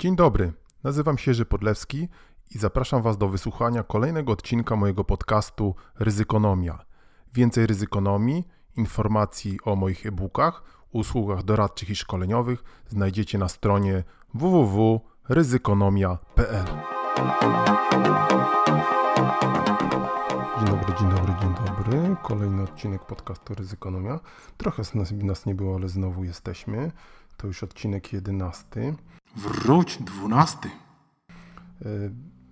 Dzień dobry, nazywam się Jerzy Podlewski i zapraszam Was do wysłuchania kolejnego odcinka mojego podcastu Ryzykonomia. Więcej ryzykonomii, informacji o moich e-bookach, usługach doradczych i szkoleniowych znajdziecie na stronie www.ryzykonomia.pl. Dzień dobry, dzień dobry, dzień dobry. Kolejny odcinek podcastu Ryzykonomia. Trochę nas, nas nie było, ale znowu jesteśmy. To już odcinek jedenasty. Wróć, dwunasty. E,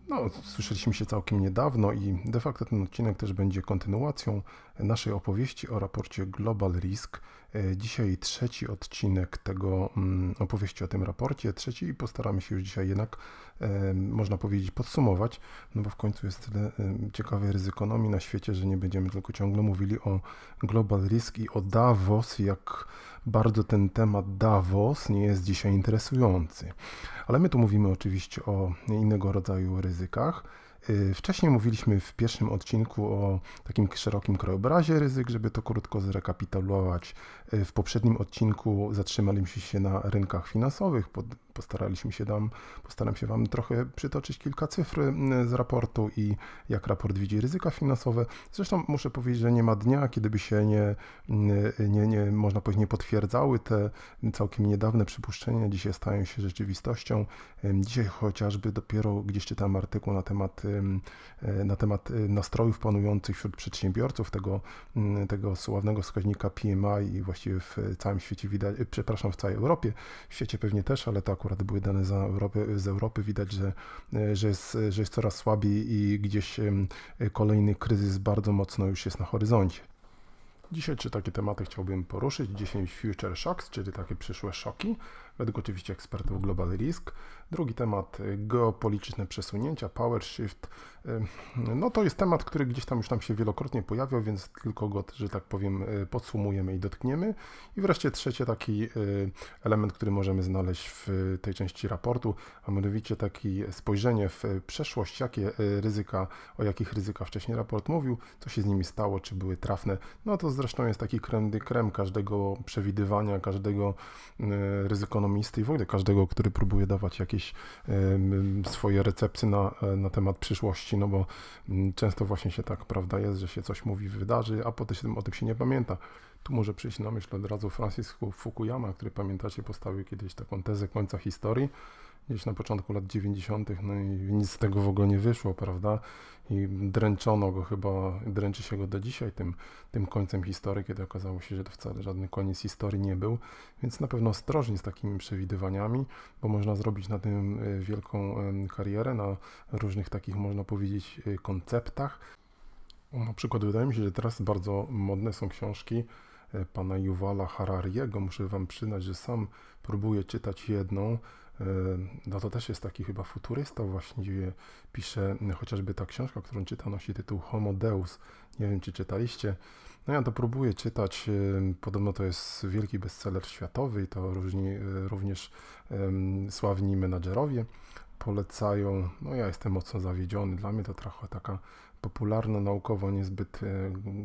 no, słyszeliśmy się całkiem niedawno i de facto ten odcinek też będzie kontynuacją naszej opowieści o raporcie Global Risk. E, dzisiaj trzeci odcinek tego mm, opowieści o tym raporcie, trzeci i postaramy się już dzisiaj jednak, e, można powiedzieć, podsumować, no bo w końcu jest tyle ciekawej ryzykonomii na świecie, że nie będziemy tylko ciągle mówili o Global Risk i o Davos, jak bardzo ten temat Davos nie jest dzisiaj interesujący. Ale my tu mówimy oczywiście o innego rodzaju ryzykach. Y, wcześniej mówiliśmy w pierwszym odcinku o takim szerokim krajobrazie ryzyk, żeby to krótko zrekapitulować. Y, w poprzednim odcinku zatrzymaliśmy się na rynkach finansowych, postaraliśmy się tam, postaram się Wam trochę przytoczyć kilka cyfr z raportu i jak raport widzi ryzyka finansowe. Zresztą muszę powiedzieć, że nie ma dnia, kiedy by się nie, nie, nie można powiedzieć, nie potwierdzały te całkiem niedawne przypuszczenia. Dzisiaj stają się rzeczywistością. Dzisiaj chociażby dopiero gdzieś czytam artykuł na temat, na temat nastrojów panujących wśród przedsiębiorców, tego, tego sławnego wskaźnika PMI i właściwie w całym świecie widać, przepraszam, w całej Europie, w świecie pewnie też, ale to akurat akurat były dane z Europy, z Europy widać, że, że, jest, że jest coraz słabiej i gdzieś kolejny kryzys bardzo mocno już jest na horyzoncie. Dzisiaj trzy takie tematy chciałbym poruszyć. 10 future shocks, czyli takie przyszłe szoki, według oczywiście ekspertów Global Risk. Drugi temat geopolityczne przesunięcia, power shift. No to jest temat, który gdzieś tam już tam się wielokrotnie pojawiał, więc tylko go, że tak powiem, e, podsumujemy i dotkniemy. I wreszcie trzeci taki element, który możemy znaleźć w tej części raportu, a mianowicie takie spojrzenie w przeszłość, jakie ryzyka, o jakich ryzyka wcześniej raport mówił, co się z nimi stało, czy były trafne. No to zresztą jest taki krem krem każdego przewidywania, każdego ryzykonomisty i w ogóle każdego, który próbuje dawać jakieś swoje recepcje na, na temat przyszłości no bo mm, często właśnie się tak, prawda, jest, że się coś mówi, wydarzy, a potem o tym się nie pamięta. Tu może przyjść na myśl od razu Francis Fukuyama, który pamiętacie, postawił kiedyś taką tezę końca historii, gdzieś na początku lat 90., no i nic z tego w ogóle nie wyszło, prawda? I dręczono go chyba, dręczy się go do dzisiaj tym, tym końcem historii, kiedy okazało się, że to wcale żaden koniec historii nie był. Więc na pewno ostrożnie z takimi przewidywaniami, bo można zrobić na tym e, wielką karierę, na różnych takich, można powiedzieć, e, konceptach. Na przykład wydaje mi się, że teraz bardzo modne są książki e, pana Yuvala Harariego. Muszę wam przyznać, że sam próbuję czytać jedną, no to też jest taki chyba futurysta właściwie, pisze chociażby ta książka, którą czyta, nosi tytuł Homo Deus. Nie wiem, czy czytaliście. No ja to próbuję czytać, podobno to jest wielki bestseller światowy i to różni, również um, sławni menadżerowie polecają. No ja jestem mocno zawiedziony, dla mnie to trochę taka popularna naukowo, niezbyt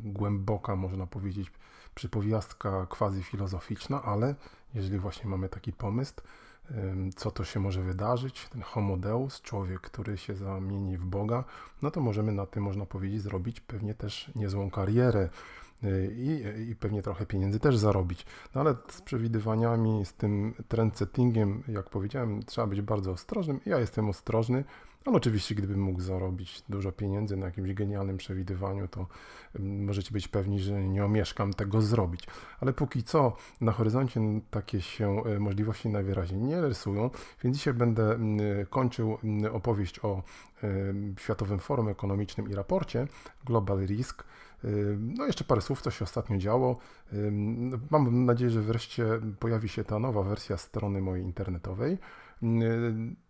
głęboka, można powiedzieć, przypowiastka quasi filozoficzna, ale jeżeli właśnie mamy taki pomysł, co to się może wydarzyć, ten homo deus, człowiek, który się zamieni w Boga, no to możemy na tym, można powiedzieć, zrobić pewnie też niezłą karierę y, i, i pewnie trochę pieniędzy też zarobić. No ale z przewidywaniami, z tym trend settingiem, jak powiedziałem, trzeba być bardzo ostrożnym. Ja jestem ostrożny, ale oczywiście, gdybym mógł zarobić dużo pieniędzy na jakimś genialnym przewidywaniu, to możecie być pewni, że nie omieszkam tego zrobić. Ale póki co na horyzoncie takie się e, możliwości najwyraźniej nie rysują, więc dzisiaj będę kończył opowieść o e, Światowym Forum Ekonomicznym i raporcie Global Risk. E, no jeszcze parę słów, co się ostatnio działo. Mam nadzieję, że wreszcie pojawi się ta nowa wersja strony mojej internetowej.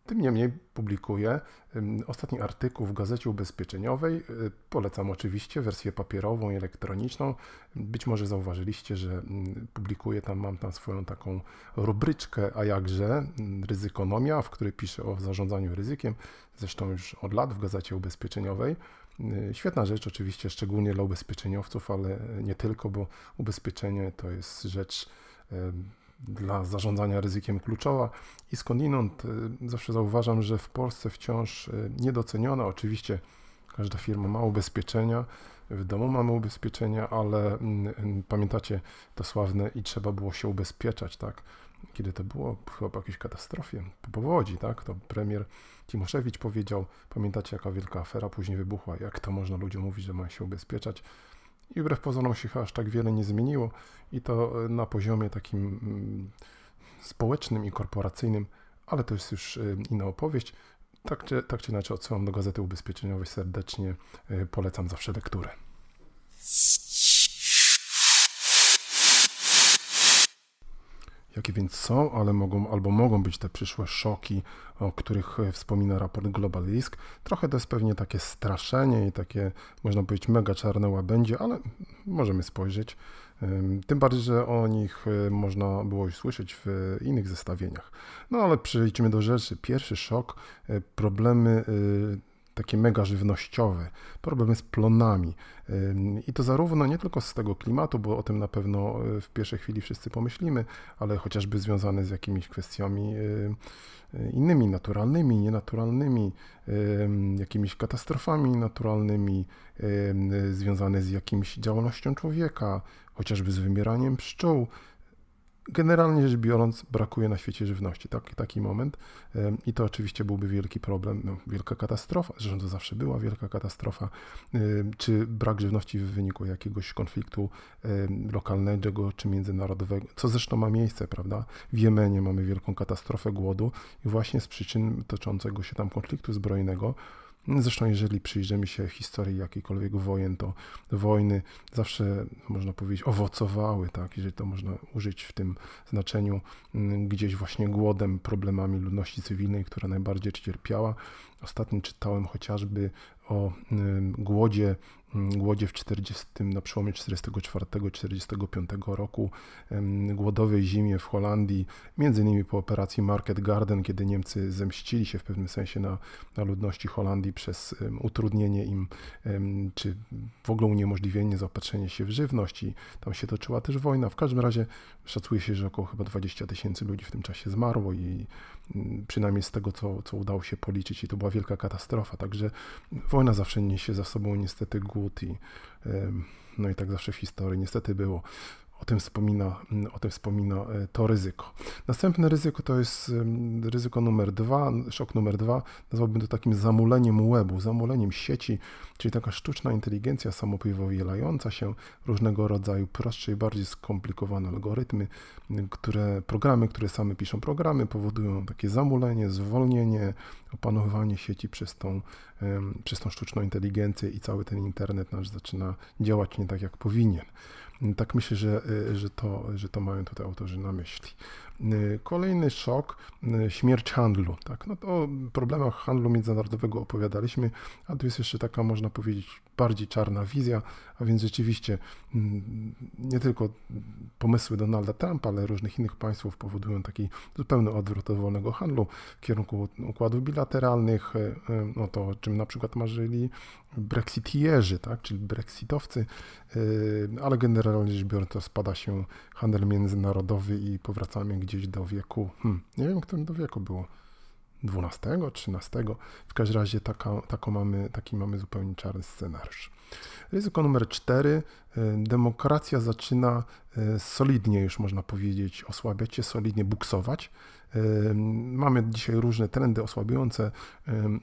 Tym niemniej publikuję ostatni artykuł w Gazecie Ubezpieczeniowej. Polecam oczywiście wersję papierową i elektroniczną. Być może zauważyliście, że publikuję tam, mam tam swoją taką rubryczkę, a jakże ryzykonomia, w której piszę o zarządzaniu ryzykiem, zresztą już od lat w Gazecie Ubezpieczeniowej. Y, świetna rzecz, oczywiście, szczególnie dla ubezpieczeniowców, ale nie tylko, bo ubezpieczenie to jest rzecz dla zarządzania ryzykiem kluczowa i skądinąd zawsze zauważam, że w Polsce wciąż niedoceniona. Oczywiście każda firma ma ubezpieczenia, w domu mamy ubezpieczenia, ale mm, mm, pamiętacie to sławne i trzeba było się ubezpieczać, tak? Kiedy to było chyba po jakiejś katastrofie, po powodzi, tak? To premier Timoszewicz powiedział, pamiętacie jaka wielka afera później wybuchła, jak to można ludziom mówić, że mają się ubezpieczać. I wbrew pozorom się aż tak wiele nie zmieniło i to e, na poziomie takim mm, społecznym i korporacyjnym, ale to jest już e, inna opowieść. Tak czy, tak czy inaczej odsyłam do Gazety Ubezpieczeniowej serdecznie, e, polecam zawsze lekturę. Jakie więc są, ale mogą albo mogą być te przyszłe szoki, o których e, wspomina raport Global Risk. Trochę to jest pewnie takie straszenie i takie, można powiedzieć, mega czarne łabędzie, ale możemy spojrzeć. Tym bardziej, że o nich e, można było już słyszeć w innych zestawieniach. No ale przejdźmy do rzeczy. Pierwszy szok, e, problemy takie mega żywnościowe, problemy z plonami. I to zarówno nie tylko z tego klimatu, bo o tym na pewno e, w pierwszej chwili wszyscy pomyślimy, ale chociażby związane z jakimiś kwestiami e, e, innymi, naturalnymi, nienaturalnymi, jakimiś katastrofami naturalnymi, związane z jakimś działalnością człowieka, chociażby z wymieraniem pszczół generalnie rzecz biorąc, brakuje na świecie żywności. Tak, taki moment. I to oczywiście byłby wielki problem, no, wielka katastrofa. Zresztą to zawsze była wielka katastrofa. Czy brak żywności w wyniku jakiegoś konfliktu lokalnego czy międzynarodowego, co zresztą ma miejsce, prawda? W Jemenie mamy wielką katastrofę głodu i właśnie z przyczyn toczącego się tam konfliktu zbrojnego Zresztą, jeżeli przyjrzymy się historii jakiejkolwiek wojen, to wojny zawsze, można powiedzieć, owocowały, tak, jeżeli to można użyć w tym znaczeniu, mm, gdzieś właśnie głodem, problemami ludności cywilnej, która najbardziej cierpiała. Ostatnio czytałem chociażby o głodzie głodzie w 40, na przełomie 44-45 roku, głodowej zimie w Holandii, między innymi po operacji Market Garden, kiedy Niemcy zemścili się w pewnym sensie na, na ludności Holandii przez utrudnienie im, czy w ogóle uniemożliwienie zaopatrzenia się w żywność i tam się toczyła też wojna. W każdym razie szacuje się, że około chyba 20 tysięcy ludzi w tym czasie zmarło i przynajmniej z tego, co, co udało się policzyć i to była wielka katastrofa, także wojna zawsze niesie za sobą niestety głód i no i tak zawsze w historii niestety było. O tym, wspomina, o tym wspomina e, to ryzyko. Następne ryzyko to jest ryzyko numer dwa, szok numer dwa, nazwałbym to takim zamuleniem webu, zamuleniem sieci, czyli taka sztuczna inteligencja samopowielająca się, różnego rodzaju prostsze i bardziej skomplikowane algorytmy, które, programy, które same piszą programy, powodują takie zamulenie, zwolnienie, opanowywanie sieci przez tą, przez tą sztuczną inteligencję i cały ten internet nasz zaczyna działać nie tak jak powinien. Tak myślę, że, y, że, to, że to mają tutaj autorzy na myśli. Y, kolejny szok, y, śmierć handlu. Tak? No to o problemach handlu międzynarodowego opowiadaliśmy, a tu jest jeszcze taka, można powiedzieć, bardziej czarna wizja, a więc rzeczywiście mm, nie tylko pomysły Donalda Trumpa, ale różnych innych państw powodują taki zupełny odwrót od wolnego handlu w kierunku układów bilateralnych, no to czym na przykład marzyli brexitierzy, tak, czyli brexitowcy, ale generalnie rzecz biorąc to spada się handel międzynarodowy i powracamy gdzieś do wieku, hmm, nie wiem, którym do wieku było, XII, XIII. W każdym razie taka, taką mamy, taki mamy zupełnie czarny scenariusz. Ryzyko numer cztery. Demokracja zaczyna solidnie, już można powiedzieć, osłabiać się, solidnie buksować. Mamy dzisiaj różne trendy osłabiające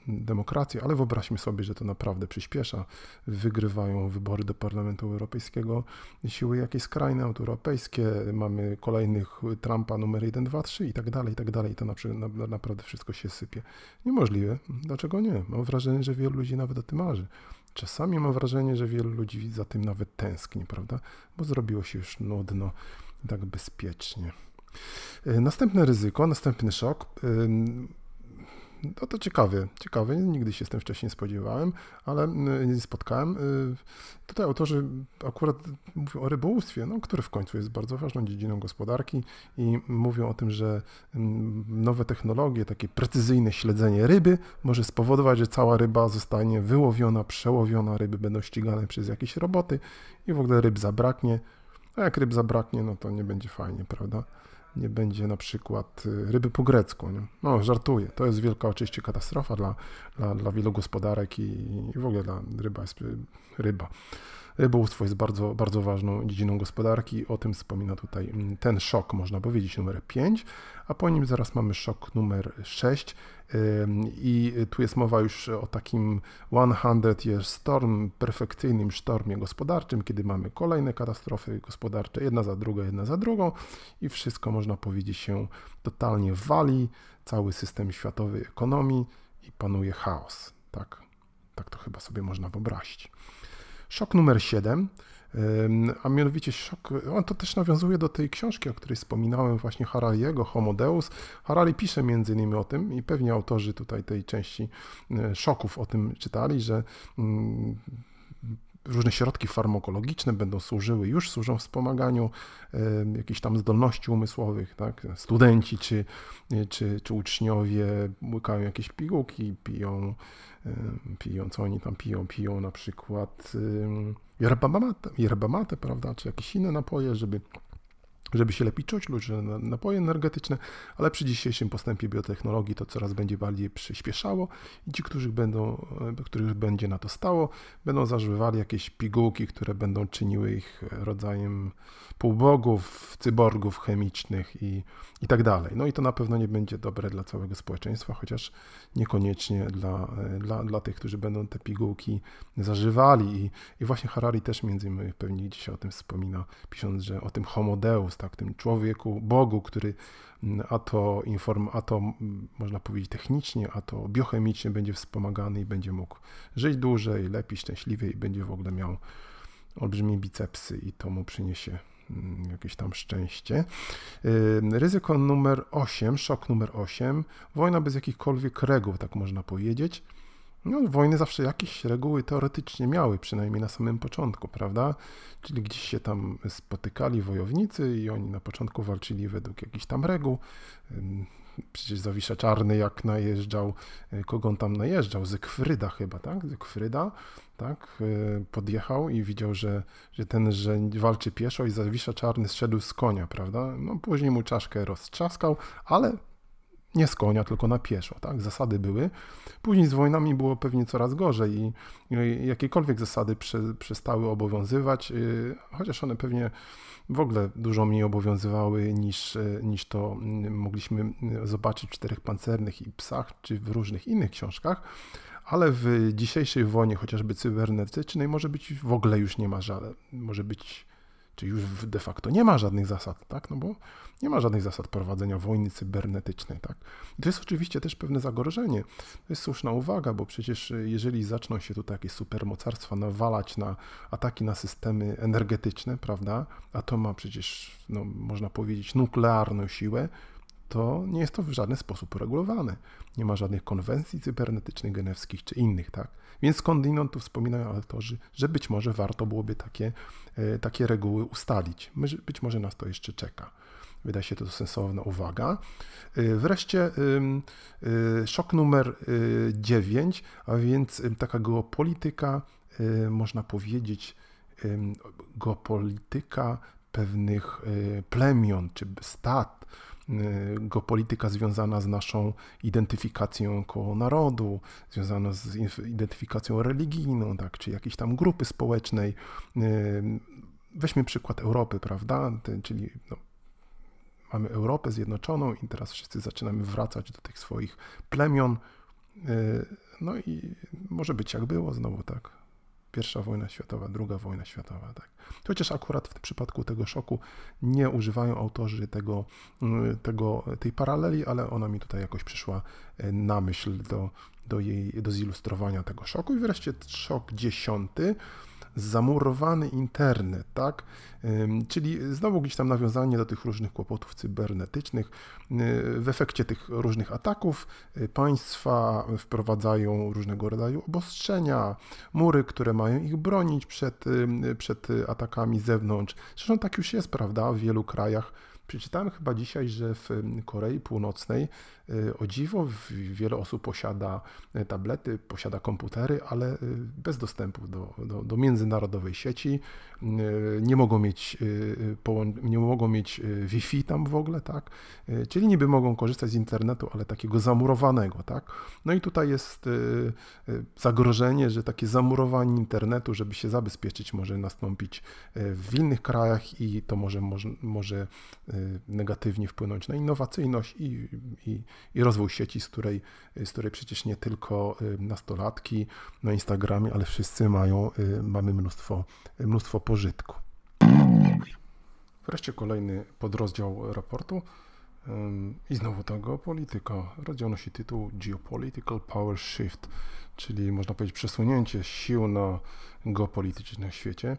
demokrację, ale wyobraźmy sobie, że to naprawdę przyspiesza. Wygrywają wybory do Parlamentu Europejskiego siły jakieś skrajne, autoeuropejskie, mamy kolejnych Trumpa numer 1, 2, 3 i tak dalej, i tak dalej. To naprawdę wszystko się sypie. Niemożliwe. Dlaczego nie? Mam wrażenie, że wielu ludzi nawet o tym marzy. Czasami mam wrażenie, że wielu ludzi za tym nawet tęskni, prawda? Bo zrobiło się już nudno, tak bezpiecznie. E, następne ryzyko, następny szok. No to ciekawe, ciekawe, nigdy się z tym wcześniej nie spodziewałem, ale nie spotkałem. Y, tutaj autorzy akurat mówią o rybołówstwie, no, które w końcu jest bardzo ważną dziedziną gospodarki i mówią o tym, że nowe technologie, takie precyzyjne śledzenie ryby może spowodować, że cała ryba zostanie wyłowiona, przełowiona, ryby będą ścigane przez jakieś roboty i w ogóle ryb zabraknie. A jak ryb zabraknie, no to nie będzie fajnie, prawda? Nie będzie na przykład y, ryby po grecku. Nie? No, żartuję. To jest wielka oczywiście katastrofa dla, dla, dla wielu gospodarek i, i w ogóle dla ryba jest ryba. Rybołówstwo jest bardzo, bardzo ważną dziedziną gospodarki. O tym wspomina tutaj mm, ten szok, można powiedzieć, numer 5, a po nim zaraz mamy szok numer 6. I tu jest mowa już o takim 100 year storm, perfekcyjnym sztormie gospodarczym, kiedy mamy kolejne katastrofy gospodarcze, jedna za drugą, jedna za drugą i wszystko można powiedzieć się totalnie wali, cały system światowej ekonomii i panuje chaos. Tak, tak to chyba sobie można wyobrazić. Szok numer 7, a mianowicie szok, on to też nawiązuje do tej książki, o której wspominałem, właśnie Harariego, Homo Deus. Harari pisze między innymi o tym i pewnie autorzy tutaj tej części e, szoków o tym czytali, że mm, różne środki farmakologiczne będą służyły, już służą wspomaganiu jakichś tam zdolności umysłowych, tak? Studenci czy, czy, czy uczniowie łykają jakieś pigułki, piją, piją, co oni tam piją, piją na przykład yerba mate, yerba mate, prawda, czy jakieś inne napoje, żeby żeby się lepiej czuć, lub napoje energetyczne, ale przy dzisiejszym postępie biotechnologii to coraz będzie bardziej przyspieszało i ci, którzy będą, e, których będzie na to stało, będą zażywali jakieś pigułki, które będą czyniły ich rodzajem półbogów, cyborgów chemicznych i, i tak dalej. No i to na pewno nie będzie dobre dla całego społeczeństwa, chociaż niekoniecznie dla, e, dla, dla tych, którzy będą te pigułki zażywali. I, i właśnie Harari też między innymi pewnie dzisiaj o tym wspomina, pisząc, że o tym homo deus, tak, tym człowieku, Bogu, który mm, a to, inform, a to mm, można powiedzieć technicznie, a to biochemicznie będzie wspomagany i będzie mógł żyć dłużej, lepiej, szczęśliwiej i będzie w ogóle miał olbrzymie bicepsy i to mu przyniesie mm, jakieś tam szczęście. Ryzyko numer 8, szok numer 8, wojna bez jakichkolwiek reguł, tak można powiedzieć. No, wojny zawsze jakieś reguły teoretycznie miały, przynajmniej na samym początku, prawda? Czyli gdzieś się tam spotykali wojownicy i oni na początku walczyli według jakichś tam reguł. Przecież Zawisza Czarny jak najeżdżał, e, kogo on tam najeżdżał? Zygfryda chyba, tak? Zygfryda, tak? E, podjechał i widział, że, że ten, że walczy pieszo i Zawisza Czarny zszedł z konia, prawda? No później mu czaszkę roztrzaskał, ale nie z konia, tylko na pieszo, tak? Zasady były. Później z wojnami było pewnie coraz gorzej i jakiekolwiek zasady przestały obowiązywać, y, chociaż one pewnie w ogóle dużo mniej obowiązywały niż, y, niż to mm, mogliśmy y, zobaczyć w Czterech Pancernych i Psach, czy w różnych innych książkach, ale w dzisiejszej wojnie, chociażby cybernetycznej, może być w ogóle już nie ma żadnych, może być czy już de facto nie ma żadnych zasad, tak? No bo nie ma żadnych zasad prowadzenia wojny cybernetycznej, tak? To jest oczywiście też pewne zagrożenie. To jest słuszna uwaga, bo przecież y, jeżeli zaczną się tu takie supermocarstwa nawalać na ataki na systemy energetyczne, prawda? A to ma przecież, no, można powiedzieć, nuklearną siłę, to nie jest to w żaden sposób uregulowane. Nie ma żadnych konwencji cybernetycznych, genewskich czy innych, tak? Więc skądinąd tu wspominają autorzy, że być może warto byłoby takie, e, takie reguły ustalić. Być może nas to jeszcze czeka. Wydaje się to sensowna uwaga. E, wreszcie e, szok numer 9, a więc taka geopolityka, można powiedzieć, geopolityka pewnych plemion czy stad, Y, geopolityka związana z naszą identyfikacją jako narodu, związana z identyfikacją religijną, tak, czy jakiejś tam grupy społecznej. Y, weźmy przykład Europy, prawda? Czyli no, mamy Europę zjednoczoną i teraz wszyscy zaczynamy wracać do tych swoich plemion. Y, no i może być jak było znowu, tak? Pierwsza wojna światowa, druga wojna światowa. Tak. Chociaż akurat w przypadku tego szoku nie używają autorzy tego, mm, tego, tej paraleli, ale ona mi tutaj jakoś przyszła e, na myśl do, do, jej, do zilustrowania tego szoku. I wreszcie szok dziesiąty zamurowany internet, tak? Czyli znowu gdzieś tam nawiązanie do tych różnych kłopotów cybernetycznych. W efekcie tych różnych ataków y, państwa wprowadzają różnego rodzaju obostrzenia, mury, które mają ich bronić przed, przed atakami z zewnątrz. Zresztą tak już jest, prawda, w wielu krajach. Przeczytałem chyba dzisiaj, że w Korei Północnej O dziwo, wiele osób posiada tablety, posiada komputery, ale bez dostępu do, do, do międzynarodowej sieci. Nie mogą mieć, nie mogą mieć Wi-Fi tam w ogóle, tak? Czyli niby mogą korzystać z internetu, ale takiego zamurowanego, tak? No i tutaj jest zagrożenie, że takie zamurowanie internetu, żeby się zabezpieczyć, może nastąpić w innych krajach i to może, może, może negatywnie wpłynąć na innowacyjność i, i, i rozwój sieci, z której, z której przecież nie tylko y, nastolatki na Instagramie, ale wszyscy mają, y, mamy mnóstwo, mnóstwo pożytku. Wreszcie kolejny podrozdział raportu. I znowu ta geopolityka. Rozdział nosi tytuł Geopolitical Power Shift, czyli można powiedzieć przesunięcie sił na geopolitycznym świecie.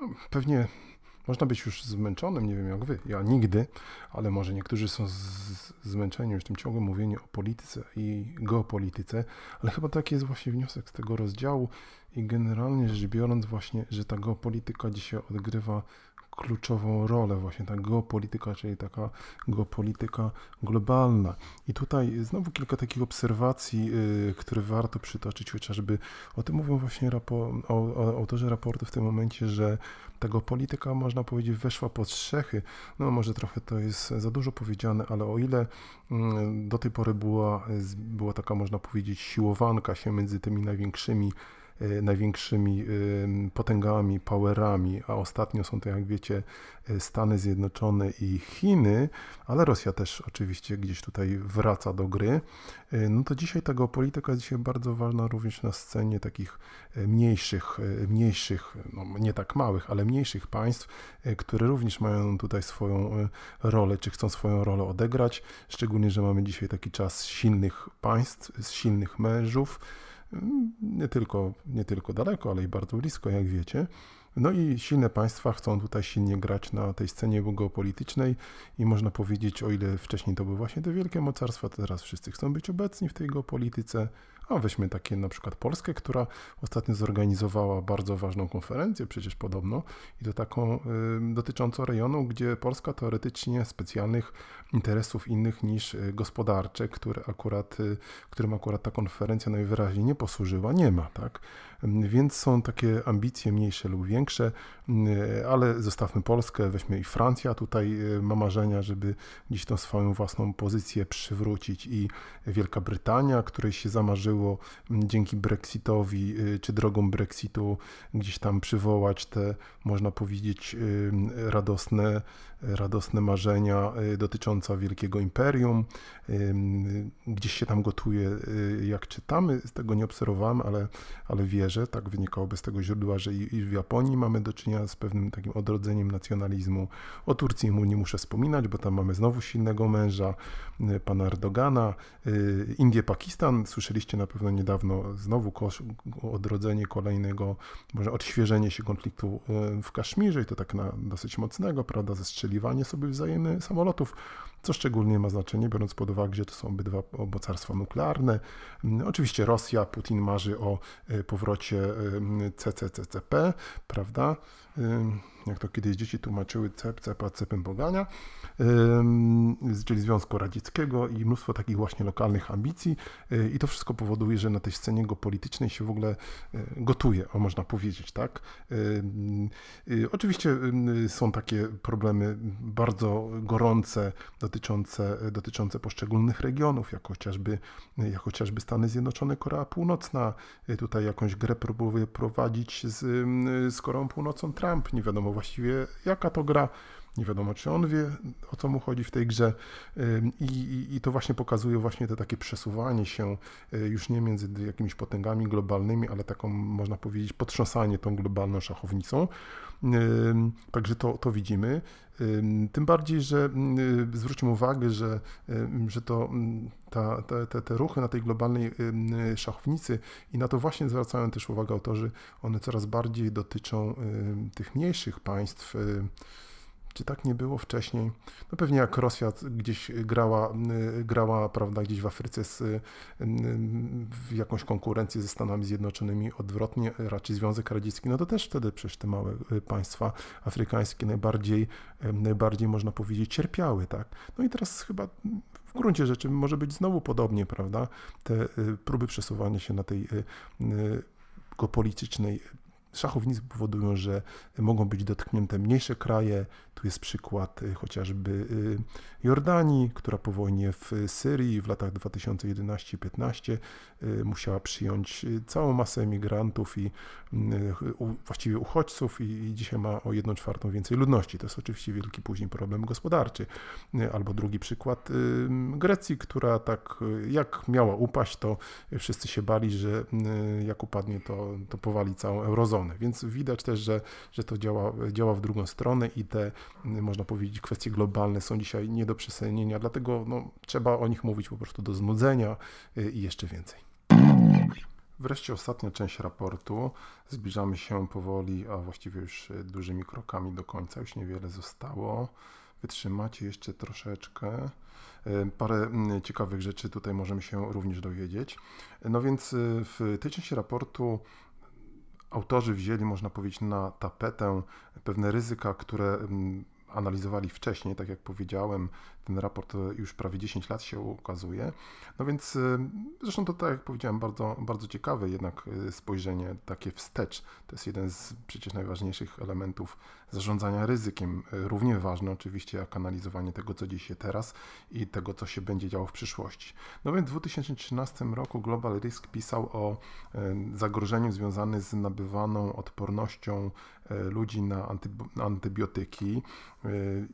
No, pewnie można być już zmęczonym, nie wiem jak wy, ja nigdy, ale może niektórzy są zmęczeni już tym ciągłym mówieniem o polityce i geopolityce, ale chyba taki jest właśnie wniosek z tego rozdziału i generalnie rzecz biorąc właśnie, że ta geopolityka dzisiaj odgrywa kluczową rolę, właśnie ta geopolityka, czyli taka geopolityka globalna. I tutaj znowu kilka takich obserwacji, yy, które warto przytoczyć, chociażby o tym mówią właśnie rapo, o, o, autorzy raportu w tym momencie, że tego polityka, można powiedzieć, weszła pod strzechy. No może trochę to jest za dużo powiedziane, ale o ile mm, do tej pory była, była taka, można powiedzieć, siłowanka się między tymi największymi największymi potęgami, powerami, a ostatnio są to, jak wiecie, e, Stany Zjednoczone i Chiny, ale Rosja też oczywiście gdzieś tutaj wraca do gry, e, no to dzisiaj ta geopolityka jest dzisiaj bardzo ważna również na scenie takich mniejszych, mniejszych, no nie tak małych, ale mniejszych państw, które również mają tutaj swoją rolę, czy chcą swoją rolę odegrać, szczególnie, że mamy dzisiaj taki czas silnych państw, silnych mężów, nie tylko, nie tylko daleko, ale i bardzo blisko, jak wiecie. No i silne państwa chcą tutaj silnie grać na tej scenie geopolitycznej i można powiedzieć, o ile wcześniej to były właśnie te wielkie mocarstwa, to teraz wszyscy chcą być obecni w tej geopolityce. A weźmy takie na przykład Polskę, która ostatnio zorganizowała bardzo ważną konferencję, przecież podobno, i to taką y, dotyczącą rejonu, gdzie Polska teoretycznie specjalnych interesów innych niż y, gospodarcze, które akurat, y, którym akurat ta konferencja najwyraźniej nie posłużyła, nie ma, tak? Więc są takie ambicje mniejsze lub większe, ale zostawmy Polskę, weźmy i Francja tutaj ma marzenia, żeby gdzieś tą swoją własną pozycję przywrócić i Wielka Brytania, której się zamarzyło dzięki Brexitowi czy drogą Brexitu gdzieś tam przywołać te, można powiedzieć, radosne radosne marzenia dotyczące wielkiego imperium. Gdzieś się tam gotuje, jak czytamy, tego nie obserwowałem, ale, ale wierzę, tak wynikałoby z tego źródła, że i w Japonii mamy do czynienia z pewnym takim odrodzeniem nacjonalizmu. O Turcji mu nie muszę wspominać, bo tam mamy znowu silnego męża, y, pana Erdogana. Indie, Pakistan, słyszeliście na pewno niedawno znowu odrodzenie kolejnego, może odświeżenie się konfliktu w Kaszmirze i to tak na dosyć mocnego, prawda, zestrzeli wystrzeliwanie sobie wzajemne samolotów, co szczególnie ma znaczenie, biorąc pod uwagę, że to są obydwa mocarstwa nuklearne. Mm, oczywiście Rosja, Putin marzy o e, powrocie CCCCP, prawda? Jak to kiedyś dzieci tłumaczyły CEP, CEPA, CEPem Bogania, czyli Związku Radzieckiego i mnóstwo takich właśnie lokalnych ambicji. Y, i to wszystko powoduje, że na tej scenie geopolitycznej się w ogóle y, gotuje, o można powiedzieć, tak. Y, oczywiście są takie problemy bardzo gorące dotyczące, dotyczące poszczególnych regionów, jak chociażby, jak chociażby Stany Zjednoczone, Korea Północna, tutaj jakąś grę próbuje prowadzić z, z Koreą Północną Trump, nie wiadomo właściwie jaka to gra. Nie wiadomo, czy on wie, o co mu chodzi w tej grze. I, i, I, to właśnie pokazuje właśnie te takie przesuwanie się y, już nie między jakimiś potęgami globalnymi, ale taką, można powiedzieć, potrząsanie tą globalną szachownicą. Także to, to widzimy. Tym bardziej, że y, zwróćmy uwagę, że, że to ta, te, te, te ruchy na tej globalnej szachownicy i na to właśnie zwracają też uwagę autorzy, one coraz bardziej dotyczą tych mniejszych państw, czy tak nie było wcześniej? No pewnie jak Rosja gdzieś grała, y, grała prawda, gdzieś w Afryce z, y, y, w jakąś konkurencję ze Stanami Zjednoczonymi, odwrotnie raczej Związek Radziecki, no to też wtedy przecież te małe państwa afrykańskie najbardziej, najbardziej można powiedzieć cierpiały, tak? No i teraz chyba w gruncie rzeczy może być znowu podobnie, prawda? Te próby przesuwania się na tej geopolitycznej szachownictwo powodują, że mogą być dotknięte mniejsze kraje. Tu jest przykład y, chociażby y, Jordanii, która po wojnie w Syrii w latach 2011-15 y, musiała przyjąć całą masę emigrantów i właściwie uchodźców i dzisiaj ma o 1 czwartą więcej ludności. To jest oczywiście wielki później problem gospodarczy. Albo drugi przykład Grecji, która tak jak miała upaść, to wszyscy się bali, że jak upadnie, to, to powali całą eurozonę. Więc widać też, że, że to działa, działa w drugą stronę i te, można powiedzieć, kwestie globalne są dzisiaj nie do przesunięcia, dlatego no, trzeba o nich mówić po prostu do znudzenia y, i jeszcze więcej. Wreszcie ostatnia część raportu. Zbliżamy się powoli, a właściwie już y, dużymi krokami do końca. Już niewiele zostało. Wytrzymacie jeszcze troszeczkę. Y, parę ciekawych rzeczy tutaj możemy się również dowiedzieć. No więc w tej części raportu autorzy wzięli, można powiedzieć, na tapetę pewne ryzyka, które mm, analizowali wcześniej, tak jak powiedziałem, ten raport już prawie 10 lat się ukazuje. No więc y, zresztą to tak jak powiedziałem, bardzo, bardzo ciekawe jednak y, spojrzenie takie wstecz. To jest jeden z przecież najważniejszych elementów zarządzania ryzykiem. Równie ważne oczywiście jak analizowanie tego, co dzieje się teraz i tego, co się będzie działo w przyszłości. No więc w 2013 roku Global Risk pisał o zagrożeniu związanym z nabywaną odpornością ludzi na antybiotyki.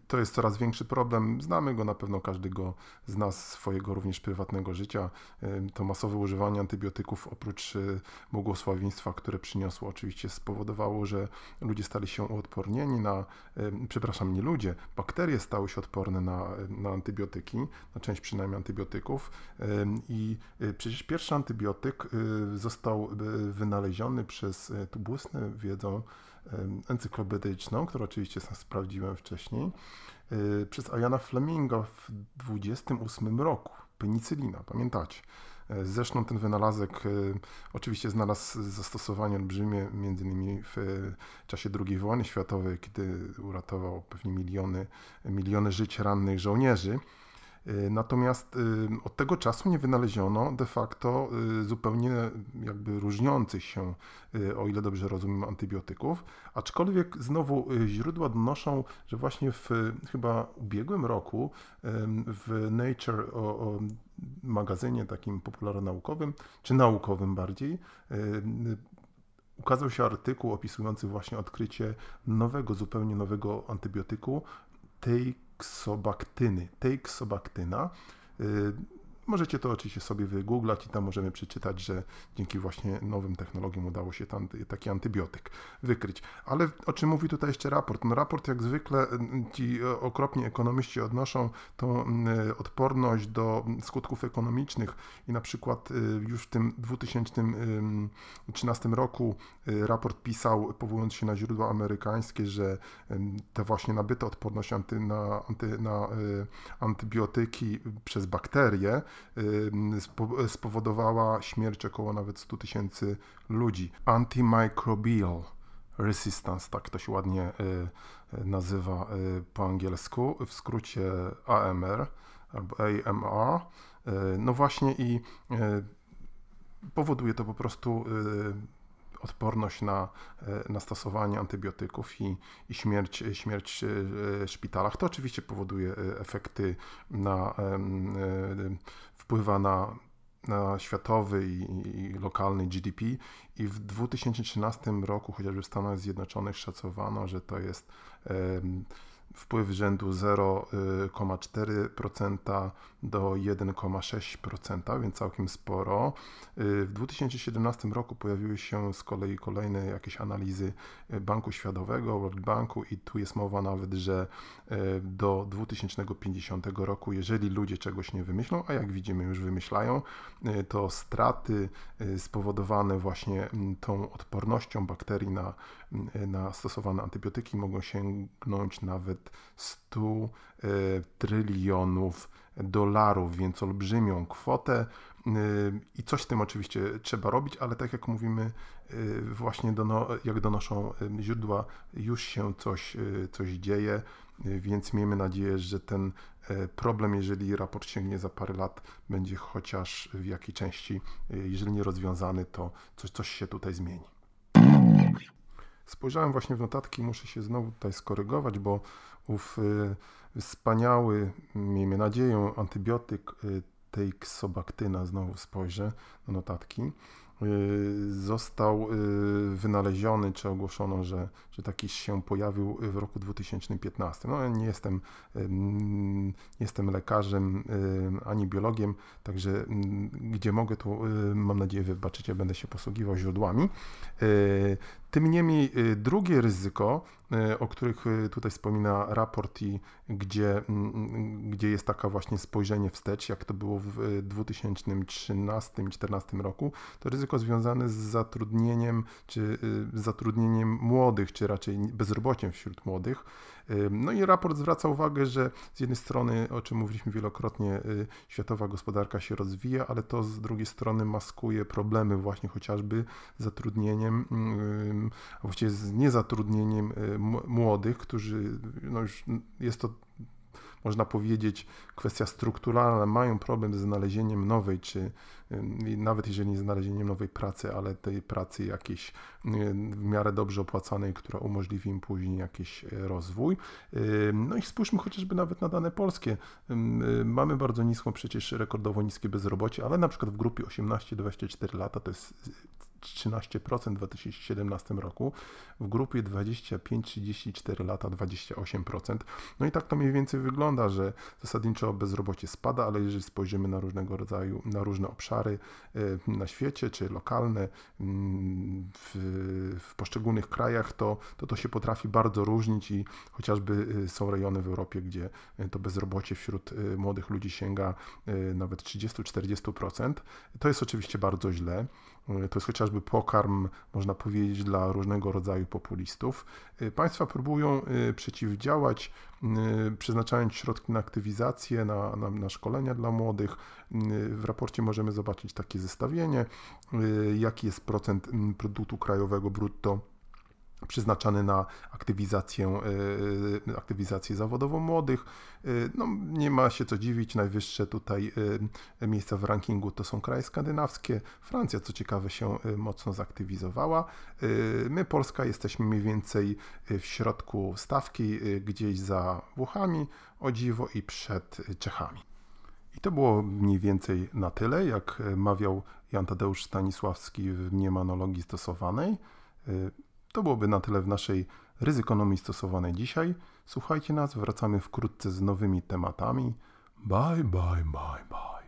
To jest coraz większy problem. Znamy go na pewno każdego z nas, swojego również prywatnego życia. To masowe używanie antybiotyków oprócz e, błogosławieństwa, które przyniosło oczywiście spowodowało, że ludzie stali się uodpornieni na, przepraszam, nie ludzie, bakterie stały się odporne na, na antybiotyki, na część przynajmniej antybiotyków i e, przecież pierwszy antybiotyk e, został wynaleziony przez, tu błysnę wiedzą, encyklopedyczną, którą oczywiście sam sprawdziłem wcześniej, Y, przez Ayana Fleminga w 28 roku. Penicylina, pamiętacie? Y, zresztą ten wynalazek y, oczywiście znalazł zastosowanie olbrzymie, między innymi w czasie II wojny światowej, kiedy uratował pewnie miliony, miliony żyć rannych żołnierzy. Y, natomiast y, od tego czasu nie wynaleziono de facto y, zupełnie jakby różniących się, o ile dobrze rozumiem, antybiotyków, aczkolwiek znowu źródła donoszą, że właśnie w chyba ubiegłym roku w Nature o, o magazynie takim popularno-naukowym, czy naukowym bardziej, ukazał się artykuł opisujący właśnie odkrycie nowego, zupełnie nowego antybiotyku, tej ksobaktyny, tej ksobaktyna. Y, możecie to oczywiście sobie wygooglać i tam możemy przeczytać, że dzięki właśnie nowym technologiom udało się tam taki antybiotyk wykryć. Ale o czym mówi tutaj jeszcze raport? No raport jak zwykle y, ci okropni ekonomiści odnoszą tą y, odporność do skutków ekonomicznych i na przykład już w tym 2013 roku raport pisał, powołując się na źródła amerykańskie, że ta właśnie nabyta odporność anty, na, anty, na antybiotyki przez bakterie spowodowała śmierć około nawet 100 tysięcy ludzi. Antimicrobial resistance, tak to się ładnie y, nazywa y, po angielsku, w skrócie AMR albo AMR. Y, no właśnie i powoduje to po prostu odporność na, e, na stosowanie antybiotyków i, i śmierć, śmierć e, w szpitalach. To oczywiście powoduje e, efekty na, wpływa na, na światowy i, i, lokalny GDP i w 2013 roku chociażby w Stanach Zjednoczonych szacowano, że to jest wpływ rzędu 0,4% do 1,6%, więc całkiem sporo. W 2017 roku pojawiły się z kolei kolejne jakieś analizy Banku Światowego, World Banku i tu jest mowa nawet, że e, do 2050 roku, jeżeli ludzie czegoś nie wymyślą, a jak widzimy już wymyślają, to straty spowodowane właśnie tą odpornością bakterii na, na stosowane antybiotyki mogą sięgnąć nawet 100 trylionów dolarów, więc olbrzymią kwotę. I coś z tym oczywiście trzeba robić, ale tak jak mówimy, właśnie dono, jak donoszą źródła, już się coś, coś dzieje, więc miejmy nadzieję, że ten problem, jeżeli raport sięgnie za parę lat, będzie chociaż w jakiej części, jeżeli nie rozwiązany, to coś, coś się tutaj zmieni. Spojrzałem właśnie w notatki, muszę się znowu tutaj skorygować, bo ów wspaniały, miejmy nadzieję, antybiotyk teixobaktyna, znowu spojrzę na notatki, Y, został y, wynaleziony, czy ogłoszono, że, że taki się pojawił w roku 2015. No, nie jestem, nie jestem lekarzem ani biologiem, także gdzie mogę, to mam nadzieję, wybaczycie, będę się posługiwał źródłami. Y, tym niemniej drugie ryzyko, o których tutaj wspomina raport i gdzie, gdzie jest taka właśnie spojrzenie wstecz, jak to było w 2013-2014 roku, to ryzyko związane z zatrudnieniem, czy y, zatrudnieniem młodych, czy raczej bezrobociem wśród młodych. No i raport zwraca uwagę, że z jednej strony, o czym mówiliśmy wielokrotnie, y, światowa gospodarka się rozwija, ale to z drugiej strony maskuje problemy właśnie chociażby zatrudnieniem, a właściwie z niezatrudnieniem y, młodych, którzy, no już jest to można powiedzieć, kwestia strukturalna, mają problem ze znalezieniem nowej, czy nawet jeżeli nie znalezieniem nowej pracy, ale tej pracy jakiejś w miarę dobrze opłacanej, która umożliwi im później jakiś e, rozwój. No i spójrzmy chociażby nawet na dane polskie. Mamy bardzo niską, przecież rekordowo niskie bezrobocie, ale na przykład w grupie 18-24 lata to jest 13% w 2017 roku, w grupie 25-34 lata 28%. No i tak to mniej więcej wygląda, że zasadniczo bezrobocie spada, ale jeżeli spojrzymy na różnego rodzaju, na różne obszary e, na świecie, czy lokalne mm, w, w poszczególnych krajach, to, to to się potrafi bardzo różnić i chociażby e, są rejony w Europie, gdzie e, to bezrobocie wśród młodych ludzi sięga nawet 30-40%. To jest oczywiście bardzo źle. To jest chociażby pokarm, można powiedzieć, dla różnego rodzaju populistów. Y, państwa próbują y, przeciwdziałać, przeznaczając środki na aktywizację, na, na, na szkolenia dla młodych. W raporcie możemy zobaczyć takie zestawienie, jaki jest procent produktu krajowego brutto przeznaczany na aktywizację, e, aktywizację zawodową młodych. E, no, nie ma się co dziwić, najwyższe tutaj miejsca w rankingu to są kraje skandynawskie. Francja, co ciekawe, się mocno zaktywizowała. My, Polska, jesteśmy mniej więcej w środku stawki, gdzieś za Włochami, o dziwo i przed Czechami. I to było mniej więcej na tyle, jak mawiał Jan Tadeusz Stanisławski w mniemanologii stosowanej. To byłoby na tyle w naszej ryzykonomii stosowanej dzisiaj. Słuchajcie nas, wracamy wkrótce z nowymi tematami. Bye, bye, bye, bye.